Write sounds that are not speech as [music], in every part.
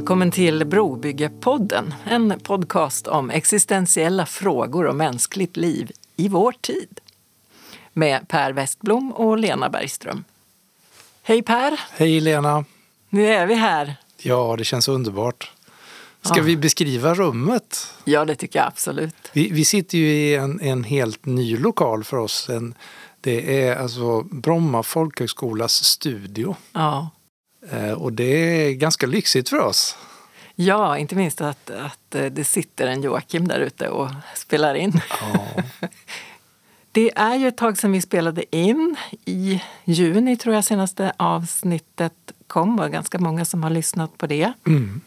Välkommen till Brobyggepodden, en podcast om existentiella frågor och mänskligt liv i vår tid. Med Per Westblom och Lena Bergström. Hej Per! Hej Lena! Nu är vi här. Ja, det känns underbart. Ska Ja. vi beskriva rummet? Ja, det tycker jag absolut. Vi, vi sitter ju i en, en helt ny lokal för oss. En, det är alltså Bromma folkhögskolas studio. Ja. Eh, och det är ganska lyxigt för oss. Ja, inte minst att, att eh, det sitter en Joakim där ute och spelar in. Ja. [laughs] Det är ju ett tag sedan vi spelade in. I juni tror jag senaste avsnittet kom. Var ganska många som har lyssnat på det. Mm.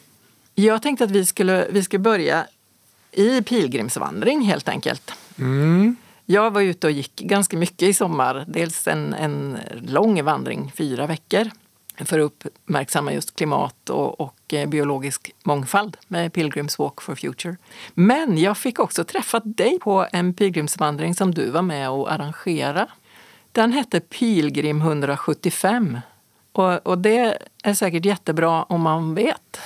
Jag tänkte att vi skulle, vi skulle börja i pilgrimsvandring helt enkelt. Mm. Jag var ute och gick ganska mycket i sommar. Dels en, en lång vandring, fyra veckor, för att uppmärksamma just klimat och, och eh, biologisk mångfald med Pilgrims Walk for Future. Men jag fick också träffa dig på en pilgrimsvandring som du var med och arrangera. Den hette Pilgrim 175 och, och det är säkert jättebra om man vet.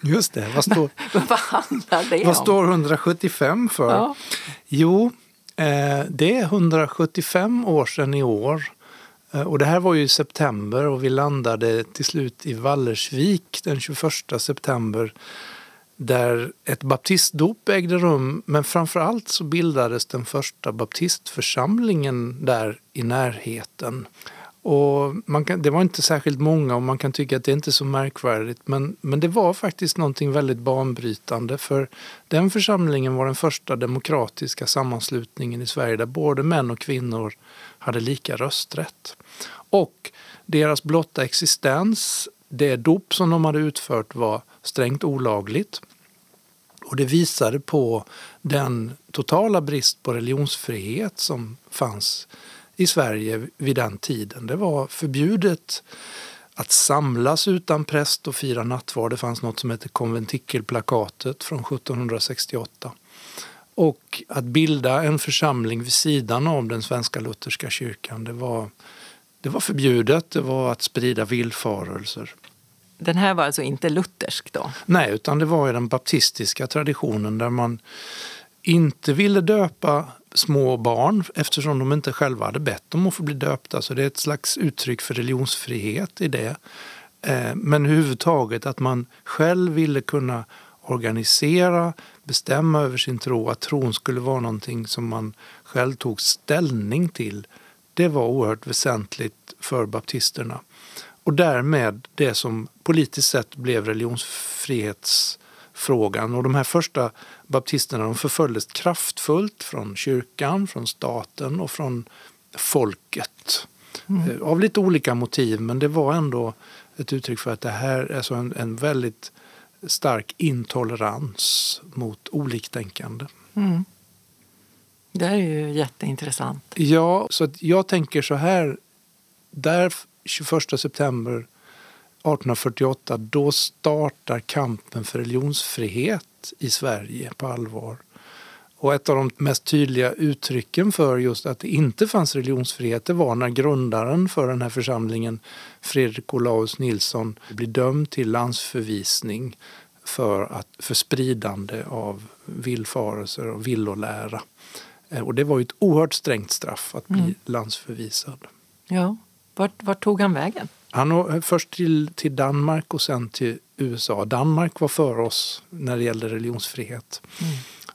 Just det. Vad står, [laughs] Vad handlar det om? vad står 175 för? Ja. Jo, eh, det är 175 år sedan i år. Eh, och det här var ju i september och vi landade till slut i Vallersvik den 21 september där ett baptistdop ägde rum men framför allt så bildades den första baptistförsamlingen där i närheten. Och man kan, det var inte särskilt många och man kan tycka att det inte är så märkvärdigt men, men det var faktiskt någonting väldigt banbrytande för den församlingen var den första demokratiska sammanslutningen i Sverige där både män och kvinnor hade lika rösträtt. Och deras blotta existens, det dop som de hade utfört var strängt olagligt. Och det visade på den totala brist på religionsfrihet som fanns i Sverige vid den tiden. Det var förbjudet att samlas utan präst och fira nattvard. Det fanns något som hette konventikelplakatet från 1768. Och att bilda en församling vid sidan av den svenska lutherska kyrkan, det var, det var förbjudet. Det var att sprida villfarelser. Den här var alltså inte luthersk då? Nej, utan det var i den baptistiska traditionen där man inte ville döpa små barn eftersom de inte själva hade bett om att få bli döpta. Så det är ett slags uttryck för religionsfrihet i det. Eh, Men överhuvudtaget att man själv ville kunna organisera, bestämma över sin tro, att tron skulle vara någonting som man själv tog ställning till. Det var oerhört väsentligt för baptisterna. Och därmed det som politiskt sett blev religionsfrihetsfrågan. Och de här första baptisterna de förföljdes kraftfullt från kyrkan, från staten och från folket. Eh, Av lite olika motiv, men det var ändå ett uttryck för att det här är så en, en väldigt stark intolerans mot oliktänkande. Mm. Det här är ju jätteintressant. Ja, så att jag tänker så här. Där 21 september 1848, då startar kampen för religionsfrihet i Sverige på allvar. Och ett av de mest tydliga uttrycken för just att det inte fanns religionsfrihet det var när grundaren för den här församlingen, Fredrik Olaus Nilsson, blev dömd till landsförvisning för, att, för spridande av villfarelser och villolära. Eh, Och det var ju ett oerhört strängt straff att bli Mm. landsförvisad. Ja. Vart, vart tog han vägen? Han var först till, till Danmark och sen till USA. Danmark var före oss när det gällde religionsfrihet.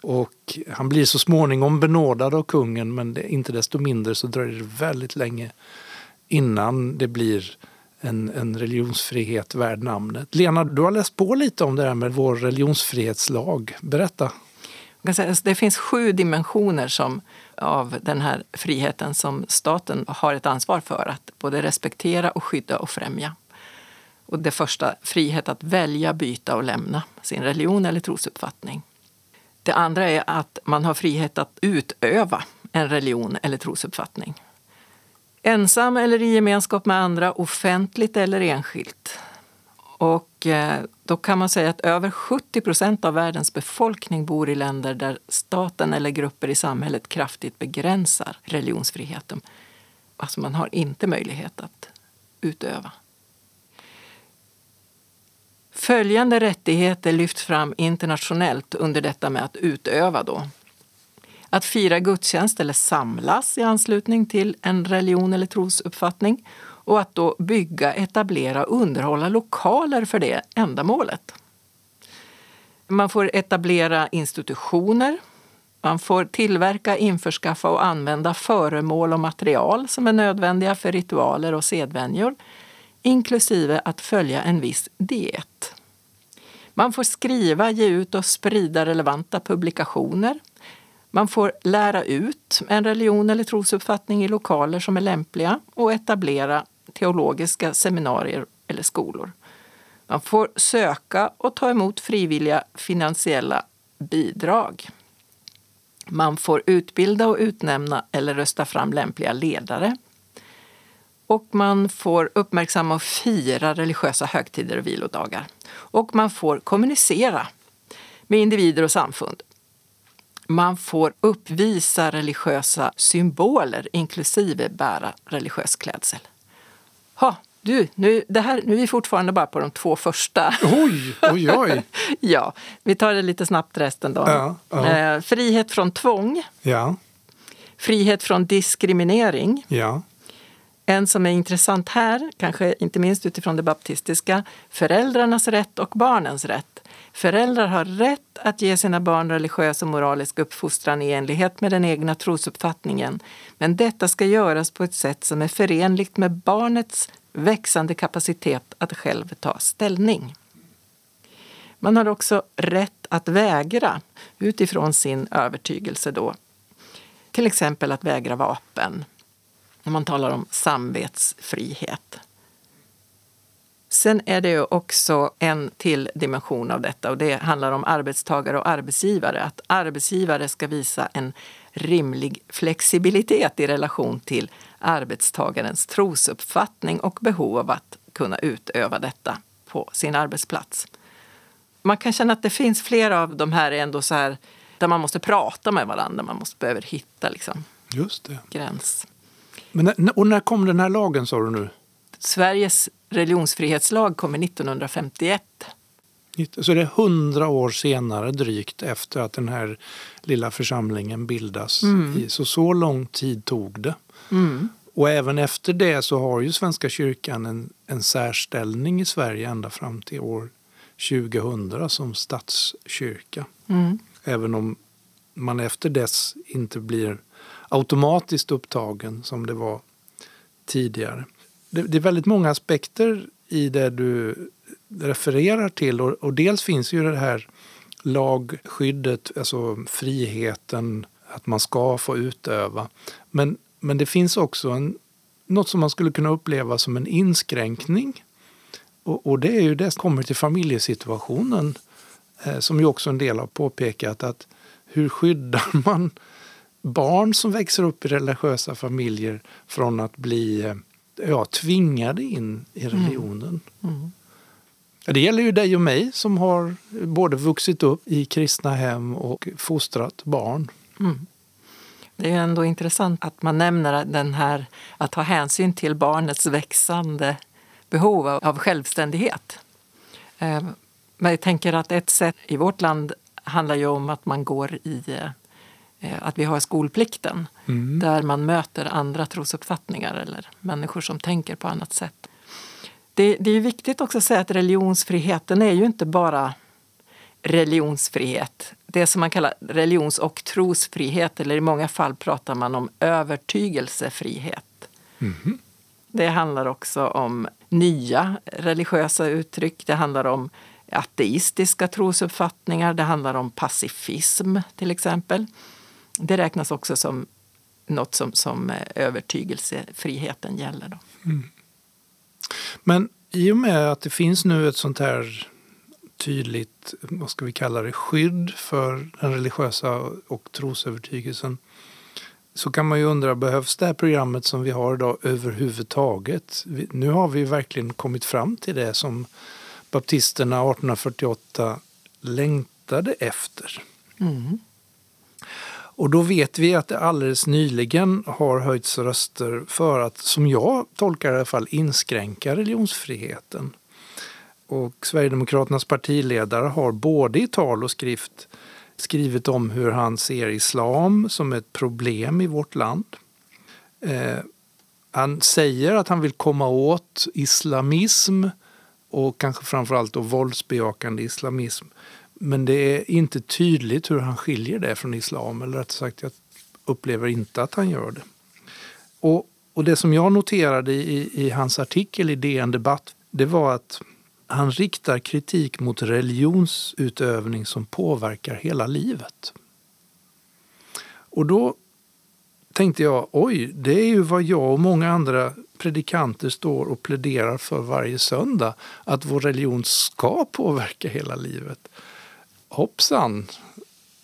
Och han blir så småningom benådad av kungen men det, inte desto mindre så dröjer det väldigt länge innan det blir en, en religionsfrihet värd namnet. Lena, du har läst på lite om det här med vår religionsfrihetslag. Berätta. Alltså, det finns sju dimensioner som, av den här friheten som staten har ett ansvar för att både respektera, och skydda och främja. Och det första, frihet att välja, byta och lämna sin religion eller trosuppfattning. Det andra är att man har frihet att utöva en religion eller trosuppfattning. Ensam eller i gemenskap med andra, offentligt eller enskilt. Och eh, då kan man säga att över 70 procent av världens befolkning bor i länder där staten eller grupper i samhället kraftigt begränsar religionsfriheten. Alltså man har inte möjlighet att utöva. Följande rättigheter lyfts fram internationellt under detta med att utöva. Då. Att fira gudstjänst eller samlas i anslutning till en religion eller trosuppfattning och att då bygga, etablera och underhålla lokaler för det ändamålet. Man får etablera institutioner. Man får tillverka, införskaffa och använda föremål och material som är nödvändiga för ritualer och sedvänjor, inklusive att följa en viss diet. Man får skriva, ge ut och sprida relevanta publikationer. Man får lära ut en religion eller trosuppfattning i lokaler som är lämpliga och etablera teologiska seminarier eller skolor. Man får söka och ta emot frivilliga finansiella bidrag. Man får utbilda och utnämna eller rösta fram lämpliga ledare. Och man får uppmärksamma och fira religiösa högtider och vilodagar. Och man får kommunicera med individer och samfund. Man får uppvisa religiösa symboler inklusive bära religiös klädsel. Ha, du, nu, det här, nu är vi fortfarande bara på de två första. Oj, oj, oj. [laughs] ja, vi tar det lite snabbt resten då. Ja, ja. Eh, frihet från tvång. Ja, Frihet från diskriminering. ja, en som är intressant här, kanske inte minst utifrån det baptistiska, föräldrarnas rätt och barnens rätt. Föräldrar har rätt att ge sina barn religiös och moralisk uppfostran i enlighet med den egna trosuppfattningen. Men detta ska göras på ett sätt som är förenligt med barnets växande kapacitet att själv ta ställning. Man har också rätt att vägra utifrån sin övertygelse då. Till exempel att vägra vapen. När man talar om samvetsfrihet. Sen är det ju också en till dimension av detta och det handlar om arbetstagare och arbetsgivare. Att arbetsgivare ska visa en rimlig flexibilitet i relation till arbetstagarens trosuppfattning och behov av att kunna utöva detta på sin arbetsplats. Man kan känna att det finns flera av de här ändå så här där man måste prata med varandra, man måste behöver hitta liksom, just det. gräns. Men när, och när kom den här lagen sa du nu? Sveriges religionsfrihetslag kommer 1951. Så det är hundra år senare drygt efter att den här lilla församlingen bildas. I- Så så lång tid tog det. Mm. Och även efter det så har ju Svenska kyrkan en, en särställning i Sverige ända fram till år 2000 som statskyrka. Mm. Även om man efter dess inte blir automatiskt upptagen som det var tidigare. Det, det är väldigt många aspekter i det du refererar till och, och dels finns ju det här lagskyddet, alltså friheten att man ska få utöva. Men, men det finns också en, något som man skulle kunna uppleva som en inskränkning. Och, och det är ju det som kommer till familjesituationen eh, som ju också en del har påpekat att hur skyddar [laughs] man barn som växer upp i religiösa familjer från att bli eh, ja, tvingade in i religionen? Mm. Ja, Det gäller ju dig och mig som har både vuxit upp i kristna hem och fostrat barn. Mm. Det är ändå intressant att man nämner den här att ta hänsyn till barnets växande behov av- av självständighet. Eh, Men jag tänker att ett sätt i vårt land handlar ju om att man går i eh, att vi har skolplikten där man möter andra trosuppfattningar eller människor som tänker på annat sätt. Det, det är viktigt också att säga att religionsfriheten är ju inte bara religionsfrihet. Det som man kallar religions och trosfrihet eller i många fall pratar man om övertygelsefrihet. Det handlar också om nya religiösa uttryck. Det handlar om ateistiska trosuppfattningar. Det handlar om pacifism till exempel. Det räknas också som något som, som eh, övertygelsefriheten gäller. Då. Men i och med att det finns nu ett sånt här tydligt, vad ska vi kalla det, skydd för den religiösa och trosövertygelsen så kan man ju undra, behövs det här programmet som vi har idag överhuvudtaget? Nu har vi verkligen kommit fram till det som baptisterna 1848 längtade efter. Mm. Och då vet vi att det alldeles nyligen har höjts röster för att, som jag tolkar det i alla fall, inskränka religionsfriheten. Och Sverigedemokraternas partiledare har både i tal och skrift skrivit om hur han ser islam som ett problem i vårt land. Eh, han säger att han vill komma åt islamism och kanske framförallt då våldsbejakande islamism. Men det är inte tydligt hur han skiljer det från islam, eller rätt sagt jag upplever inte att han gör det. Och, och det som jag noterade i, i hans artikel i DN Debatt, det var att han riktar kritik mot religionsutövning som påverkar hela livet. Och då tänkte jag, oj, det är ju vad jag och många andra predikanter står och pläderar för varje söndag, att vår religion ska påverka hela livet. Hoppsan,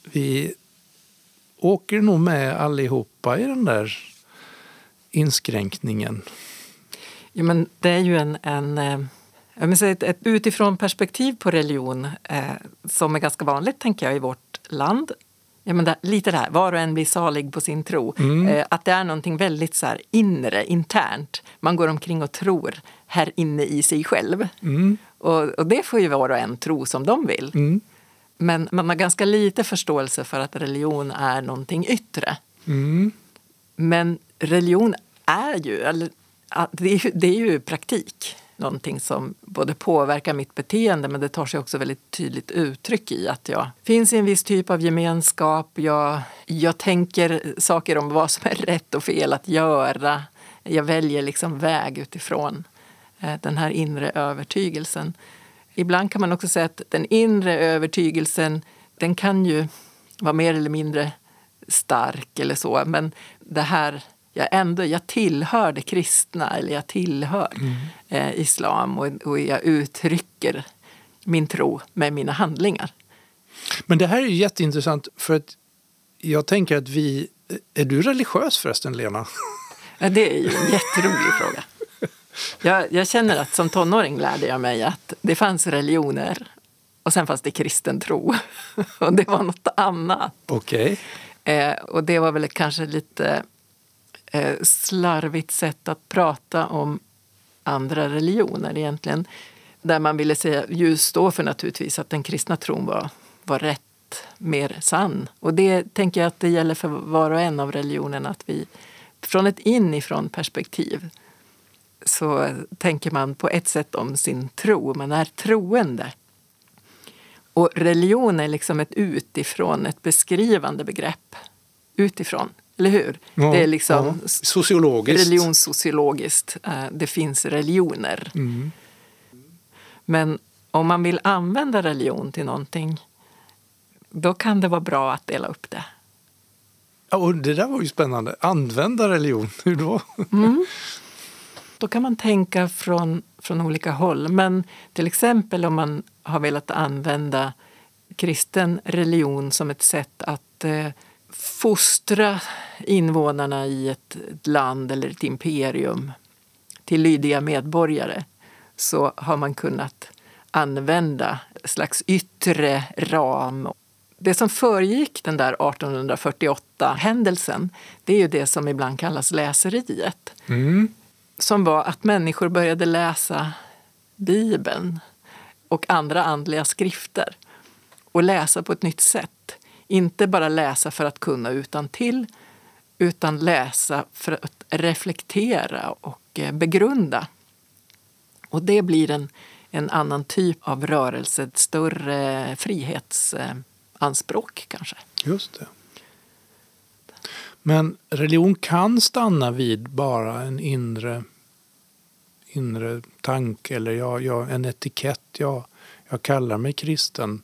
vi åker nog med allihopa i den där inskränkningen. Ja, men det är ju en, en eh, ett, ett utifrån perspektiv på religion eh, som är ganska vanligt tänker jag i vårt land. Ja, men det, lite det här, var och en blir salig på sin tro. Mm. Eh, att det är någonting väldigt så här, inre, internt. Man går omkring och tror här inne i sig själv. Mm. Och, och, det får ju var och en tro som de vill. Mm. Men man har ganska lite förståelse för att religion är någonting yttre. Mm. Men religion är ju, eller, det är, det är ju praktik någonting som både påverkar mitt beteende men det tar sig också väldigt tydligt uttryck i att jag finns i en viss typ av gemenskap. Jag, jag tänker saker om vad som är rätt och fel att göra. Jag väljer liksom väg utifrån eh, den här inre övertygelsen. Ibland kan man också säga att den inre övertygelsen den kan ju vara mer eller mindre stark eller så men det här jag ändå jag tillhör det kristna eller jag tillhör mm. eh, islam och, och jag uttrycker min tro med mina handlingar. Men det här är jätteintressant för att jag tänker att vi... Är du religiös förresten, Lena? Det är ju en jätterolig fråga. Jag, jag, känner att som tonåring lärde jag mig att det fanns religioner och sen fanns det kristen tro. [laughs] Och det var något annat. Okej. Okay. Eh, och det var väl kanske lite eh, slarvigt sätt att prata om andra religioner egentligen. Där man ville säga, just stå för naturligtvis att den kristna tron var, var rätt, mer sann. Och det tänker jag att det gäller för var och en av religionerna att vi från ett inifrån perspektiv så tänker man på ett sätt om sin tro. Man är troende. Och religion är liksom ett utifrån, ett beskrivande begrepp. Utifrån. Eller hur? Ja, det är liksom ja. Sociologiskt. religionssociologiskt. Eh, det finns religioner. Mm. Men om man vill använda religion till någonting då kan det vara bra att dela upp det. Ja, och det där var ju spännande. Använda religion, [laughs] hur då? Mm. Då kan man tänka från, från olika håll. Men till exempel om man har velat använda kristen religion som ett sätt att eh, fostra invånarna i ett land eller ett imperium till lydiga medborgare så har man kunnat använda ett slags yttre ram. Det som föregick den där 1848-händelsen det är ju det som ibland kallas läseriet. Mm. Som var att människor började läsa Bibeln och andra andliga skrifter och läsa på ett nytt sätt. Inte bara läsa för att kunna utan till utan läsa för att reflektera och eh, begrunda. Och det blir en, en annan typ av rörelse, ett större frihetsanspråk eh, kanske. Just det. Men religion kan stanna vid bara en inre, inre tanke eller jag, jag, en etikett. Jag, jag kallar mig kristen.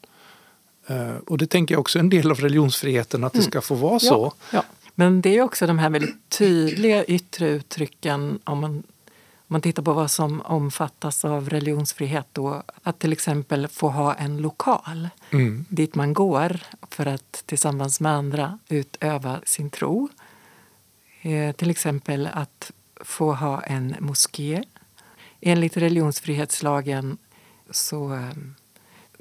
Uh, och det tänker jag också är en del av religionsfriheten, att det mm. ska få vara så. Ja. Men det är också de här väldigt tydliga yttre uttrycken om man, man tittar på vad som omfattas av religionsfrihet. Då, att till exempel få ha en lokal mm. dit man går för att tillsammans med andra utöva sin tro. Eh, till exempel att få ha en moské. Enligt religionsfrihetslagen så eh,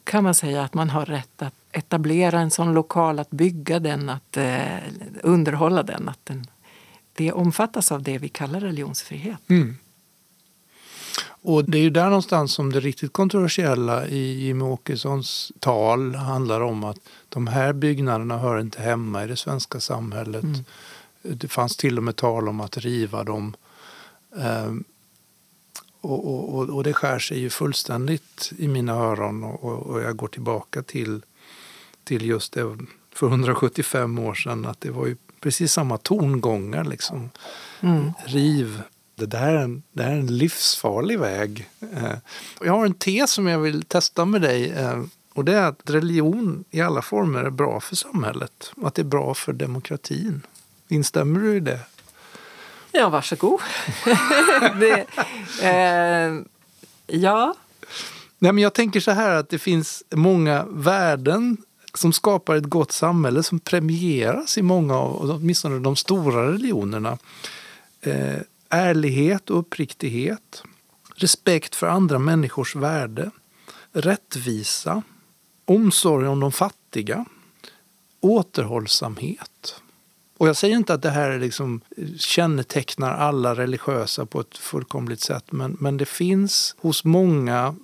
kan man säga att man har rätt att etablera en sån lokal, att bygga den, att eh, underhålla den. Att den det omfattas av det vi kallar religionsfrihet. Mm. Och det är ju där någonstans som det riktigt kontroversiella i Jimmie Åkessons tal handlar om att de här byggnaderna hör inte hemma i det svenska samhället. Mm. Det fanns till och med tal om att riva dem. Um, och, och, och, det skär sig ju fullständigt i mina öron och, och, jag går tillbaka till, till just det för 175 år sedan att det var ju precis samma tongångar. Liksom. Mm. Riv, det där, är en, det där är en livsfarlig väg. Eh, jag har en tes som jag vill testa med dig. Eh, och det är att religion i alla former är bra för samhället. Och att det är bra för demokratin. Instämmer du i det? Ja, varsågod. [laughs] det, eh, ja. Nej, men jag tänker så här att det finns många värden som skapar ett gott samhälle som premieras i många av åtminstone de stora religionerna. Eh, ärlighet och uppriktighet, respekt för andra människors värde, rättvisa, omsorg om de fattiga, återhållsamhet. Och jag säger inte att det här liksom eh, kännetecknar alla religiösa på ett fullkomligt sätt men, men det finns hos många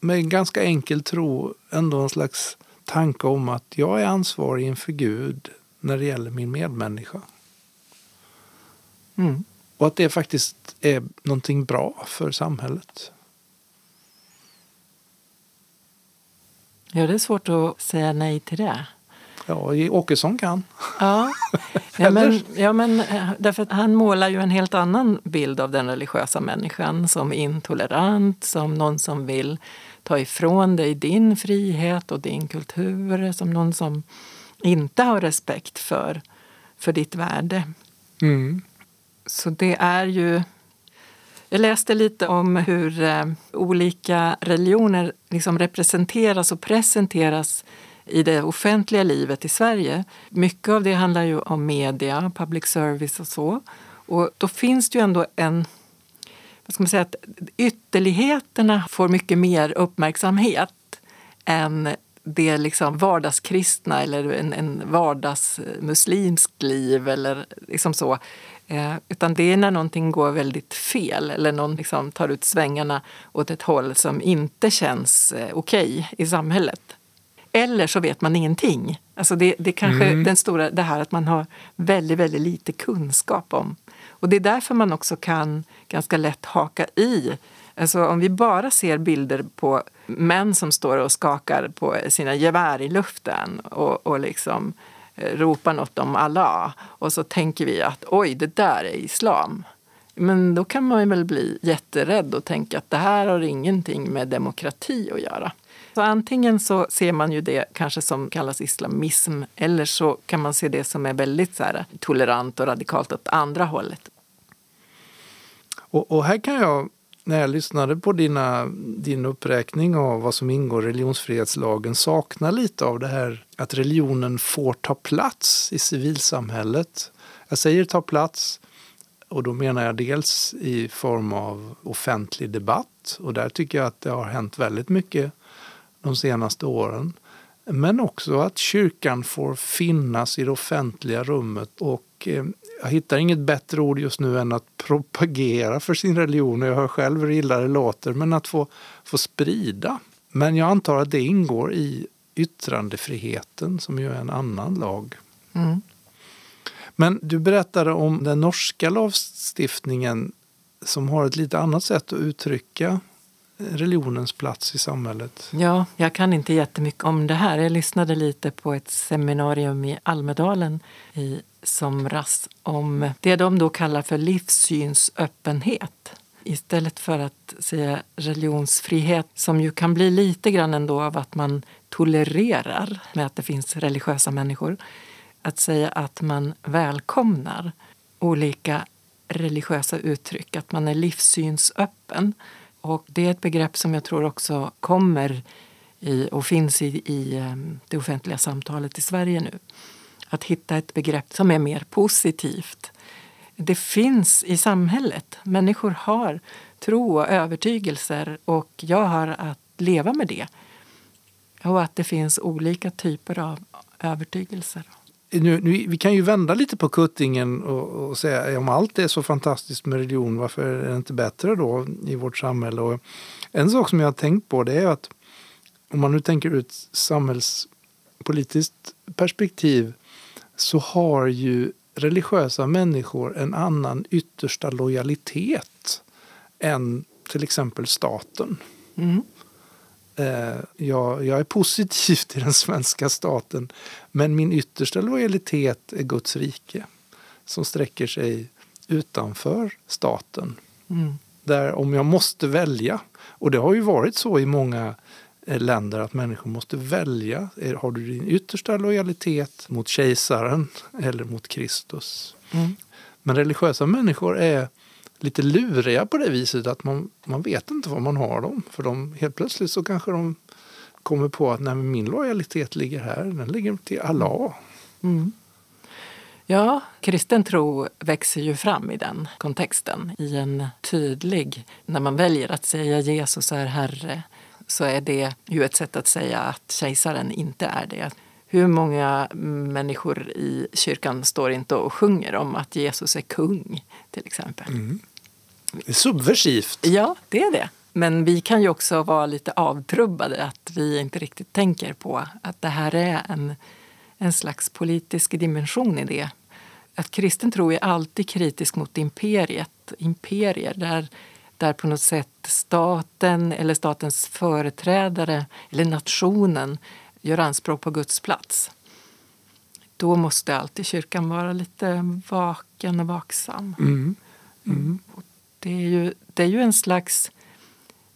med ganska enkel tro ändå en slags tanke om att jag är ansvarig inför Gud när det gäller min medmänniska. Mm. Och att det faktiskt är någonting bra för samhället. Ja, det är svårt att säga nej till det. Ja, Åkesson kan. Ja, ja, [laughs] men, ja men eh, därför att han målar ju en helt annan bild av den religiösa människan som intolerant, som någon som vill ta ifrån dig din frihet och din kultur, som någon som inte har respekt för, för ditt värde. Mm. Så det är ju... Jag läste lite om hur eh, olika religioner liksom representeras och presenteras i det offentliga livet i Sverige. Mycket av det handlar ju om media, public service och så. Och då finns det ju ändå en... Vad ska man säga? Att ytterligheterna får mycket mer uppmärksamhet än det liksom vardagskristna eller en, en vardagsmuslimsk liv eller liksom så. Eh, utan det är när någonting går väldigt fel eller någon liksom tar ut svängarna åt ett håll som inte känns eh, okej okay i samhället. Eller så vet man ingenting. Alltså det, det kanske mm. den stora, det här att man har väldigt, väldigt lite kunskap om. Och det är därför man också kan ganska lätt haka i. Alltså om vi bara ser bilder på män som står och skakar på sina gevär i luften och, och liksom ropar något om Allah och så tänker vi att oj, det där är islam. Men då kan man väl bli jätterädd och tänka att det här har ingenting med demokrati att göra. Så antingen så ser man ju det kanske som kallas islamism eller så kan man se det som är väldigt så här, tolerant och radikalt åt andra hållet. Och, och, här kan jag, när jag lyssnade på dina, din uppräkning av vad som ingår i religionsfrihetslagen, sakna lite av det här att religionen får ta plats i civilsamhället. Jag säger ta plats och då menar jag dels i form av offentlig debatt och där tycker jag att det har hänt väldigt mycket de senaste åren. Men också att kyrkan får finnas i det offentliga rummet och eh, jag hittar inget bättre ord just nu än att propagera för sin religion. Jag hör själv hur illa det låter, men att få, få sprida. Men jag antar att det ingår i yttrandefriheten som ju är en annan lag. Mm. Men du berättade om den norska lagstiftningen som har ett lite annat sätt att uttrycka religionens plats i samhället? Ja, jag kan inte jättemycket om det här. Jag lyssnade lite på ett seminarium i Almedalen i somras om det de då kallar för livssynsöppenhet. Istället för att säga religionsfrihet som ju kan bli lite grann ändå av att man tolererar med att det finns religiösa människor. Att säga att man välkomnar olika religiösa uttryck, att man är livssynsöppen. Och det är ett begrepp som jag tror också kommer i, och finns i, i ehm, det offentliga samtalet i Sverige nu. Att hitta ett begrepp som är mer positivt. Det finns i samhället. Människor har tro och övertygelser och jag har att leva med det. Och att det finns olika typer av övertygelser nu, nu, vi kan ju vända lite på kuttingen och, och säga om allt är så fantastiskt med religion, varför är det inte bättre då i vårt samhälle? Och en sak som jag har tänkt på det är att om man nu tänker ur ett samhällspolitiskt perspektiv så har ju religiösa människor en annan yttersta lojalitet än till exempel staten. Mm. Eh, jag, jag, är positiv [laughs] till den svenska staten men min yttersta lojalitet är Guds rike som sträcker sig utanför staten. Mm. Där om jag måste välja, och det har ju varit så i många eh, länder att människor måste välja. Har du din yttersta lojalitet mot kejsaren eller mot Kristus? Mm. Men religiösa människor är lite luriga på det viset att man, man vet inte var man har dem. För de, helt plötsligt så kanske de kommer på att nej, min lojalitet ligger här, den ligger till Allah. Mm. Ja, kristen tro växer ju fram i den kontexten. I en tydlig, när man väljer att säga Jesus är Herre så är det ju ett sätt att säga att kejsaren inte är det. Hur många människor i kyrkan står inte och sjunger om att Jesus är kung, till exempel. Mm. Det är subversivt. Ja, det är det. Men vi kan ju också vara lite avtrubbade, att vi inte riktigt tänker på att det här är en, en slags politisk dimension i det. Att kristen tro är alltid kritisk mot imperiet, imperier där, där på något sätt staten eller statens företrädare eller nationen gör anspråk på Guds plats. Då måste alltid kyrkan vara lite vaken och vaksam. Mm. Mm. Det, är ju, det är ju en slags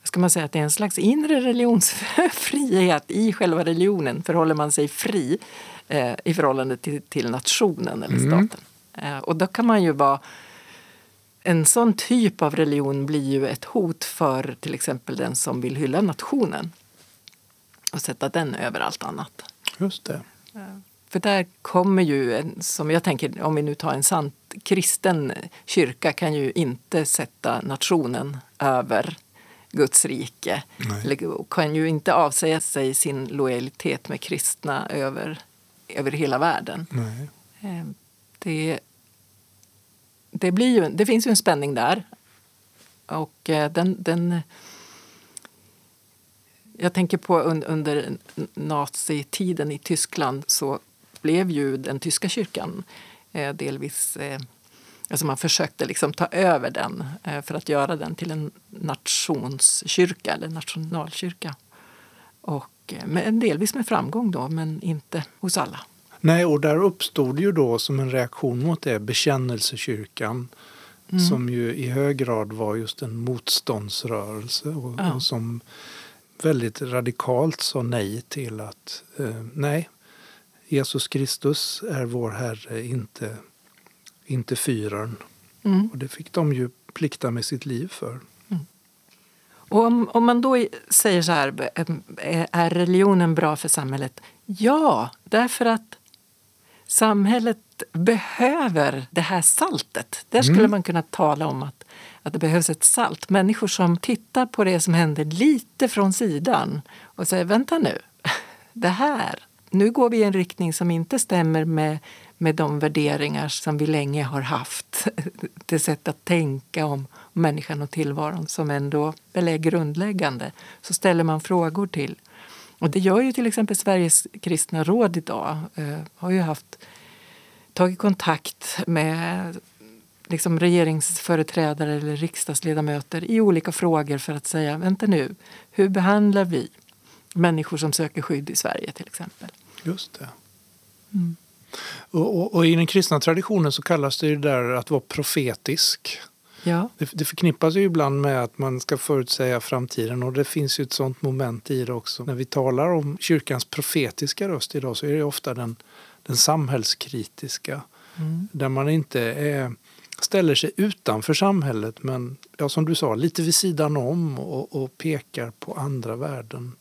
ska man säga att det är en slags inre religionsfrihet i själva religionen. Förhåller man sig fri eh, i förhållande till, till nationen eller mm. staten. Eh, och då kan man ju vara en sån typ av religion blir ju ett hot för till exempel den som vill hylla nationen och sätta den över allt annat. Just det. För där kommer ju, en, som jag tänker, om vi nu tar en sant kristen kyrka kan ju inte sätta nationen över Guds rike. Eller kan ju inte avsäga sig sin lojalitet med kristna över, över hela världen. Nej. Eh, det, det, blir ju, det finns ju en spänning där. Och eh, den, den jag tänker på under nazitiden i Tyskland så blev ju den tyska kyrkan eh, delvis Alltså man försökte liksom ta över den eh, för att göra den till en nationskyrka eller nationalkyrka. Och eh, med, delvis med framgång då, men inte hos alla. Nej, och där uppstod ju då som en reaktion mot det bekännelsekyrkan mm. som ju i hög grad var just en motståndsrörelse och, ja. och som väldigt radikalt sa nej till att eh, nej, Jesus Kristus är vår Herre, inte inte fyren. Mm. Och det fick de ju plikta med sitt liv för. Mm. Och om, om, man då säger så här, är religionen bra för samhället? Ja, därför att samhället behöver det här saltet. Där skulle mm. man kunna tala om att, att det behövs ett salt. Människor som tittar på det som händer lite från sidan och säger vänta nu, [laughs] det här, nu går vi i en riktning som inte stämmer med med de värderingar som vi länge har haft. [laughs] Det sätt att tänka om människan och tillvaron som ändå väl är grundläggande. Så ställer man frågor till. Och det gör ju till exempel Sveriges kristna råd idag. Eh, har ju haft, tagit kontakt med liksom regeringsföreträdare eller riksdagsledamöter i olika frågor för att säga vänta nu, hur behandlar vi människor som söker skydd i Sverige till exempel? Just det. Mm. Och, och, och, I den kristna traditionen så kallas det ju där att vara profetisk. Ja. Det, det förknippas ju ibland med att man ska förutsäga framtiden och det finns ju ett sånt moment i det också. När vi talar om kyrkans profetiska röst idag så är det ofta den, den samhällskritiska. Mm. Där man inte är, ställer sig utanför samhället men ja, som du sa, lite vid sidan om och, och pekar på andra värden.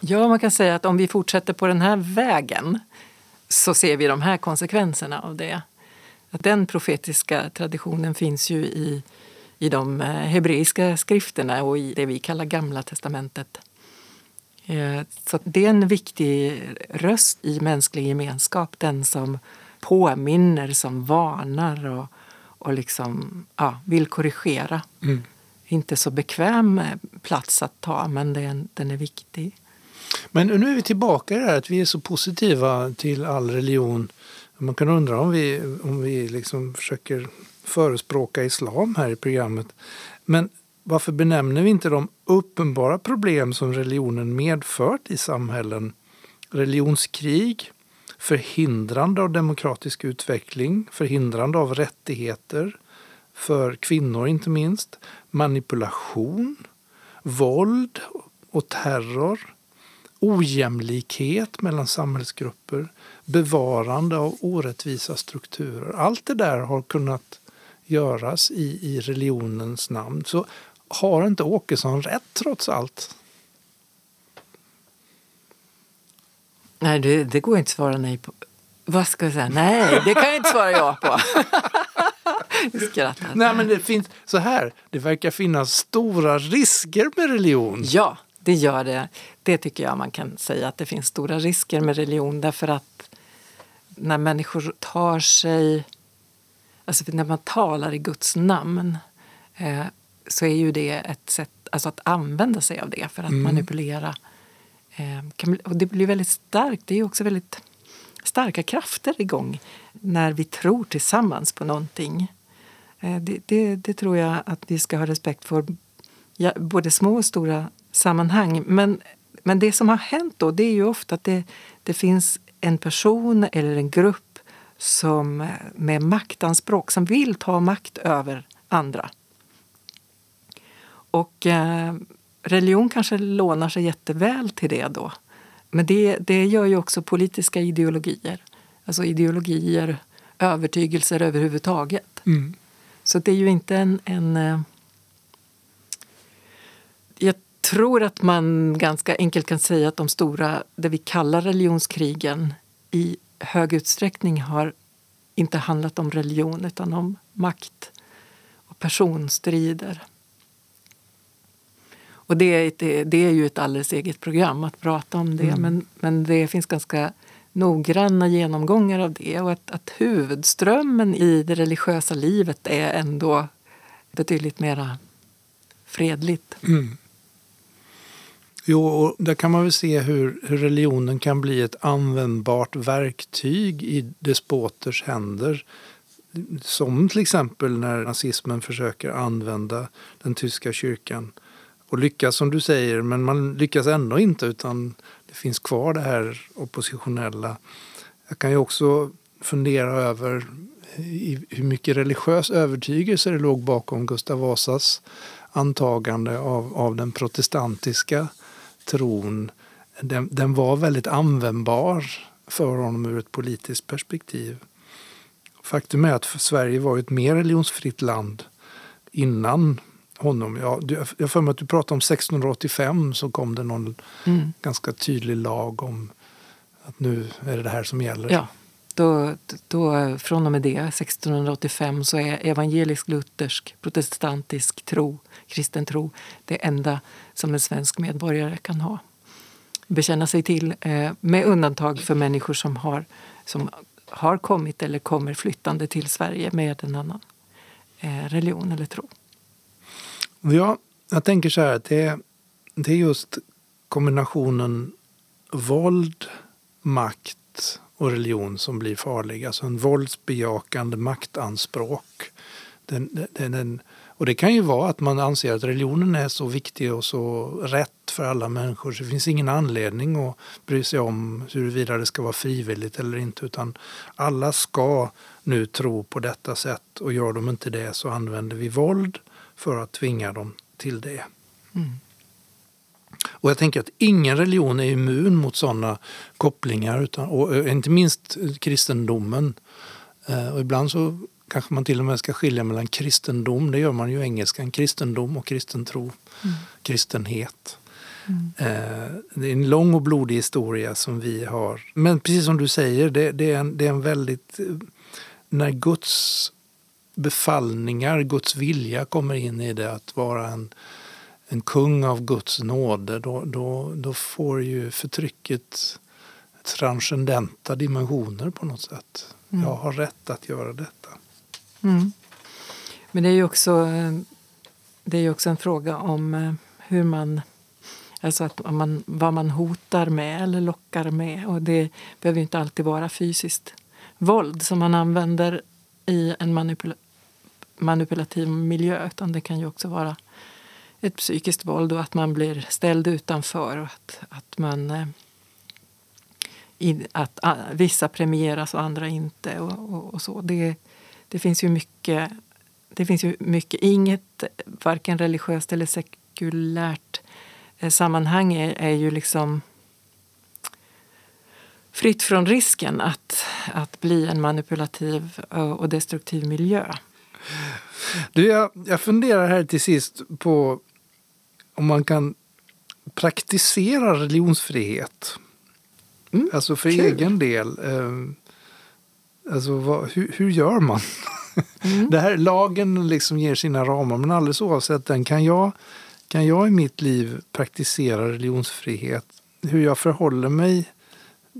Ja, man kan säga att om vi fortsätter på den här vägen så ser vi de här konsekvenserna av det. Att den profetiska traditionen finns ju i, i de eh, hebreiska skrifterna och i det vi kallar Gamla testamentet. Eh, så det är en viktig röst i mänsklig gemenskap, den som påminner, som varnar och, och liksom, ja, vill korrigera. Mm. Inte så bekväm plats att ta, men den, den är viktig. Men nu är vi tillbaka i det här att vi är så positiva till all religion. Man kan undra om vi, om vi liksom försöker förespråka islam här i programmet. Men varför benämner vi inte de uppenbara problem som religionen medfört i samhällen? Religionskrig, förhindrande av demokratisk utveckling, förhindrande av rättigheter för kvinnor inte minst, manipulation, våld och terror, ojämlikhet mellan samhällsgrupper, bevarande av orättvisa strukturer. Allt det där har kunnat göras i, i religionens namn. Så har inte Åkesson rätt trots allt? Nej, det, det går inte att svara nej på. Vad ska jag säga? Nej, det kan jag inte svara ja på. [laughs] Skrattar. Nej, men det finns så här. Det verkar finnas stora risker med religion. Ja, det gör det. Det tycker jag man kan säga att det finns stora risker med religion därför att när människor tar sig, alltså när man talar i Guds namn eh, så är ju det ett sätt alltså att använda sig av det för att Mm. manipulera. Ehm, kan, och det blir väldigt starkt. Det är ju också väldigt starka krafter igång när vi tror tillsammans på någonting. Ehm, det, det, det tror jag att vi ska ha respekt för, både små och stora sammanhang. Men, men det som har hänt då, det är ju ofta att det, det finns en person eller en grupp som eh, med maktanspråk, som vill ta makt över andra. Och eh, religion kanske lånar sig jätteväl till det då. Men det, det gör ju också politiska ideologier. Alltså ideologier, övertygelser överhuvudtaget. Mm. Så det är ju inte en... en eh, jag tror att man ganska enkelt kan säga att de stora, det vi kallar religionskrigen i hög utsträckning har inte handlat om religion utan om makt och personstrider. Och det är, ett, det är ju ett alldeles eget program att prata om det men, men det finns ganska noggranna genomgångar av det och att, att huvudströmmen i det religiösa livet är ändå betydligt mera fredligt. Mm. Jo, och där kan man väl se hur, hur religionen kan bli ett användbart verktyg i despoters händer. Som till exempel när nazismen försöker använda den tyska kyrkan. Och lyckas som du säger, men man lyckas ändå inte utan det finns kvar det här oppositionella. Jag kan ju också fundera över hur mycket religiös övertygelse det låg bakom Gustav Vasas antagande av, av den protestantiska tron. Den, den var väldigt användbar för honom ur ett politiskt perspektiv. Faktum är att Sverige var ett mer religionsfritt land innan honom. Ja, du- jag för mig att du pratade om 1685 så kom det någon Mm. ganska tydlig lag om att nu är det det här som gäller. Ja, då, då, från och med det, 1685, så är evangelisk-luthersk, protestantisk tro, kristen tro, det enda som en svensk medborgare kan ha. Bekänna sig till, eh, med undantag för människor som har, som har kommit eller kommer flyttande till Sverige med en annan eh, religion eller tro. Ja, jag tänker så här att det är, det är just kombinationen våld, makt och religion som blir farlig. Alltså en våldsbejakande maktanspråk. Den, den, den, och det kan ju vara att man anser att religionen är så viktig och så rätt för alla människor så det finns ingen anledning att bry sig om huruvida det ska vara frivilligt eller inte utan alla ska nu tro på detta sätt och gör de inte det så använder vi våld för att tvinga dem till det. Mm. Och jag tänker att ingen religion är immun mot sådana kopplingar, utan, och eh, inte minst kristendomen. Eh, Och ibland så kanske man till och med ska skilja mellan kristendom, det gör man ju i engelskan, kristendom och kristen tro, kristenhet. Eh, Det är en lång och blodig historia som vi har. Men precis som du säger, det, det, är, en, det är en väldigt... eh, När Guds befallningar, Guds vilja kommer in i det att vara en, en kung av Guds nåde, då, då, då får ju förtrycket transcendenta dimensioner på något sätt. Jag har rätt att göra detta. Mm. Men det är ju också, det är också en fråga om eh, hur man Alltså att man, vad man hotar med eller lockar med. Och det behöver inte alltid vara fysiskt våld som man använder i en manipula manipulativ miljö. Utan det kan ju också vara ett psykiskt våld och att man blir ställd utanför. Och att, att, man, eh, i, att ah, vissa premieras och andra inte. Och, och, och, så. Det, det finns ju mycket det finns ju mycket, inget, varken religiöst eller sekulärt eh, sammanhang är, är ju liksom fritt från risken att, att bli en manipulativ och destruktiv miljö. Du, jag, jag funderar här till sist på om man kan praktisera religionsfrihet. Mm, alltså för kul. egen del. Eh, alltså vad, hur, hur gör man? Mm. [laughs] Det här, lagen liksom ger sina ramar, men alldeles oavsett den kan jag, kan jag i mitt liv praktisera religionsfrihet. Hur jag förhåller mig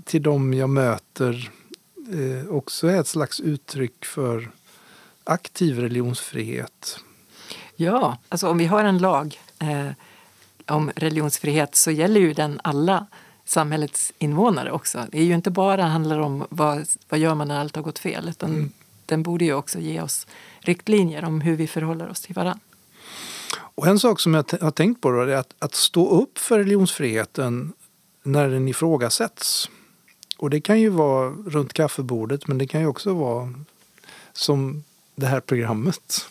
till dem jag möter eh, också är ett slags uttryck för aktiv religionsfrihet. Ja, alltså om vi har en lag eh, om religionsfrihet så gäller ju den alla samhällets invånare också. Det är ju inte bara handlar om vad, vad gör man när allt har gått fel utan mm den borde ju också ge oss riktlinjer om hur vi förhåller oss till varandra. Och en sak som jag har tänkt på då är att, att stå upp för religionsfriheten när den ifrågasätts. Och det kan ju vara runt kaffebordet men det kan ju också vara som det här programmet.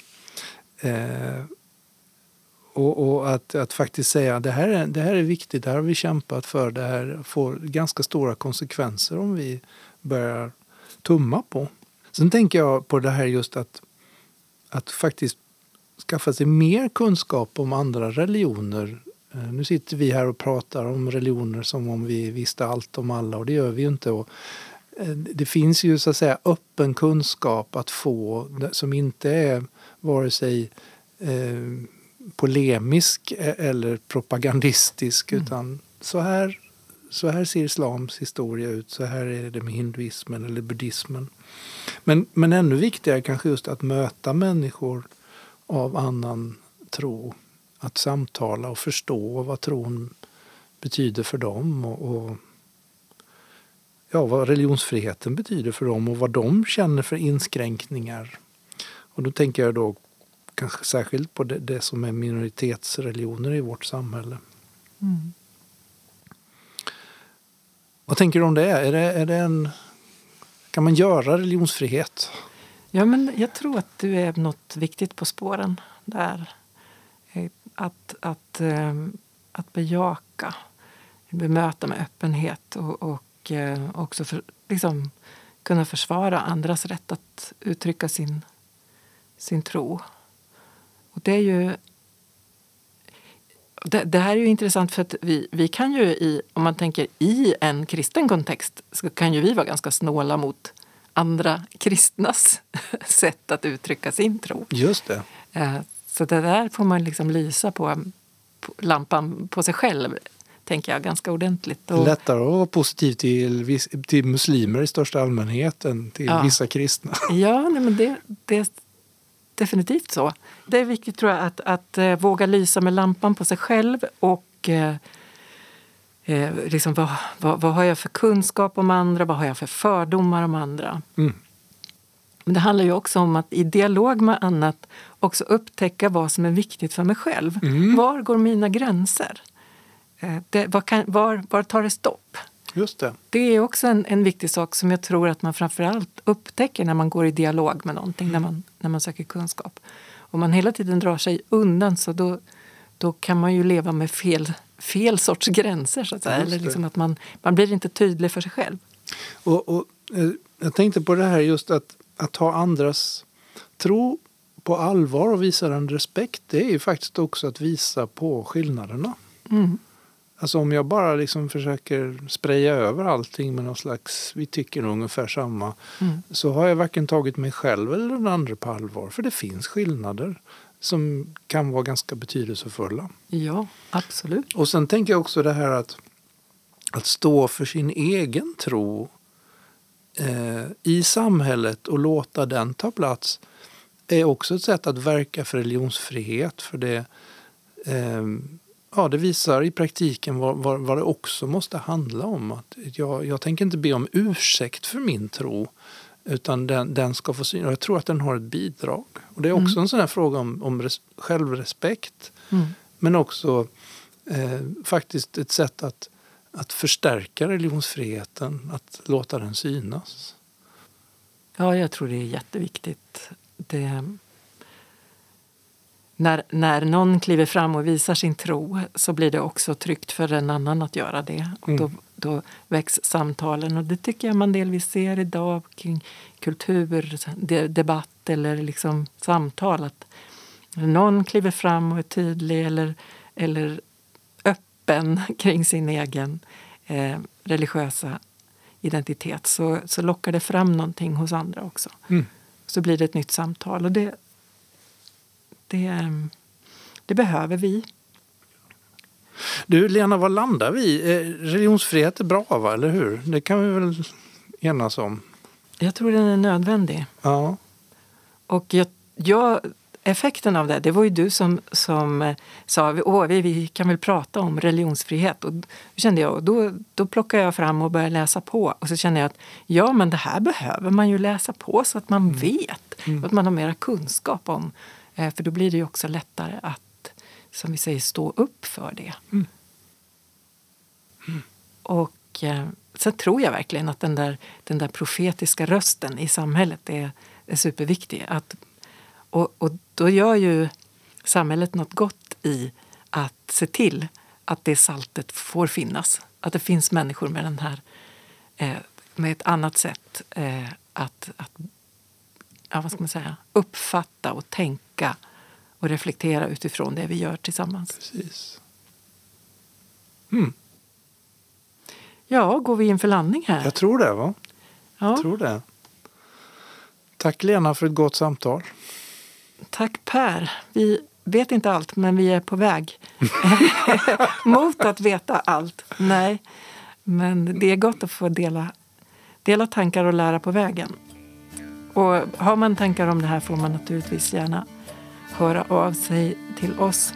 Eh, och, och att, att, faktiskt säga det här, är, det här är viktigt, det här har vi kämpat för, det här får ganska stora konsekvenser om vi börjar tumma på. Sen tänker jag på det här just att, att faktiskt skaffa sig mer kunskap om andra religioner. Eh, nu sitter vi här och pratar om religioner som om vi visste allt om alla och det gör vi ju inte. Och det finns ju så att säga öppen kunskap att få som inte är vare sig eh, polemisk e-, eller propagandistisk mm. utan så här, så här ser islams historia ut, så här är det med hinduismen eller buddhismen. Men, men ännu viktigare kanske just att möta människor av annan tro. Att samtala och förstå vad tron betyder för dem och, och ja, vad religionsfriheten betyder för dem och vad de känner för inskränkningar. Och då tänker jag då kanske särskilt på det, det som är minoritetsreligioner i vårt samhälle. Mm. Vad tänker du om det? Är det, är det en kan man göra religionsfrihet? Ja, men jag tror att du är något viktigt på spåren där. Eh, att, att, ehm, att bejaka, bemöta med öppenhet och, och eh, också för, liksom, kunna försvara andras rätt att uttrycka sin, sin tro. Och det är ju det, det, här är ju intressant för att vi, vi kan ju i, om man tänker i en kristen kontext, så kan ju vi vara ganska snåla mot andra kristnas [laughs] sätt att uttrycka sin tro. Just det. Eh, så det där får man liksom lysa på, på lampan på sig själv, tänker jag, ganska ordentligt. Och... Lättare att vara positiv till, till muslimer i största allmänhet än till ja. vissa kristna. [laughs] Ja, nej, men det, det definitivt så. Det är viktigt tror jag att, att uh, våga lysa med lampan på sig själv och uh, uh, liksom, vad, vad, vad, har jag för kunskap om andra? Vad har jag för fördomar om andra? Mm. Men det handlar ju också om att i dialog med annat också upptäcka vad som är viktigt för mig själv. Mm. Var går mina gränser? Det, var, kan, var, var tar det stopp? Just det. det är också en, en viktig sak som jag tror att man framförallt upptäcker när man går i dialog med någonting, mm. när, man, när man söker kunskap. Om man hela tiden drar sig undan så då, då kan man ju leva med fel, fel sorts gränser. Så att säga. Eller liksom att man, man blir inte tydlig för sig själv. Och, och, eh, jag tänkte på det här just att, att ta andras tro på allvar och visa den respekt. Det är ju faktiskt också att visa på skillnaderna. Mm. Alltså om jag bara liksom försöker spraya över allting med någon slags, vi tycker ungefär samma, mm. så har jag varken tagit mig själv eller den andra på allvar. För det finns skillnader som kan vara ganska betydelsefulla. Ja, absolut. Och sen tänker jag också det här att, att stå för sin egen tro eh, i samhället och låta den ta plats är också ett sätt att verka för religionsfrihet. För det, eh, ja, det visar i praktiken vad, vad, vad, det också måste handla om. Att jag, jag tänker inte be om ursäkt för min tro utan den, den ska få synas. Jag tror att den har ett bidrag. Och Det är också mm. en sån här fråga om, om res, självrespekt mm. men också eh, faktiskt ett sätt att, att förstärka religionsfriheten, att låta den synas. Ja, jag tror det är jätteviktigt. Det, när, när någon kliver fram och visar sin tro så blir det också tryggt för en annan att göra det. Och mm. då, då väcks samtalen och det tycker jag man delvis ser idag kring kulturdebatt eller liksom samtal. Att någon kliver fram och är tydlig eller, eller öppen [laughs] kring sin egen eh, religiösa identitet så, så lockar det fram någonting hos andra också. Mm. Så blir det ett nytt samtal. Och det, det, det behöver vi. Du Lena, vad landar vi? Religionsfrihet är bra, va? eller hur? Det kan vi väl enas om? Jag tror den är nödvändig. Ja. Och jag, jag, effekten av det, det var ju du som, som eh, sa att vi, vi kan väl prata om religionsfrihet. Och då kände jag, då, då plockade jag fram och började läsa på. Och så kände jag att ja, men det här behöver man ju läsa på så att man mm. vet. Mm. Att man har mera kunskap om. Eh, för då blir det ju också lättare att, som vi säger, stå upp för det. Mm. Mm. Och eh, sen tror jag verkligen att den där, den där profetiska rösten i samhället är, är superviktig. Att, och, och då gör ju samhället något gott i att se till att det saltet får finnas. Att det finns människor med, den här, eh, med ett annat sätt eh, att, att ja, vad ska man säga, uppfatta och tänka och reflektera utifrån det vi gör tillsammans. Precis. Mm. Ja, går vi in för landning här? Jag tror det. va? Ja. Jag tror det. Tack Lena för ett gott samtal. Tack Per. Vi vet inte allt, men vi är på väg [laughs] [laughs] mot att veta allt. Nej, men det är gott att få dela, dela tankar och lära på vägen. Och har man tankar om det här får man naturligtvis gärna höra av sig till oss.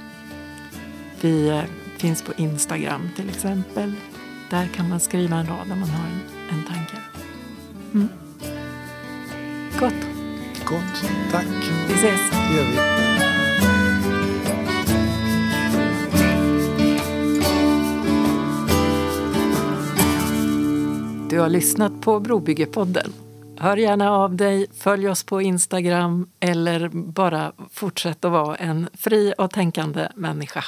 Vi eh, finns på Instagram till exempel. Där kan man skriva en rad om man har en, en tanke. Mm. Gott. Gott. Tack. Vi ses. Det gör vi. Du har lyssnat på Brobyggepodden. Hör gärna av dig, följ oss på Instagram eller bara fortsätt att vara en fri och tänkande människa.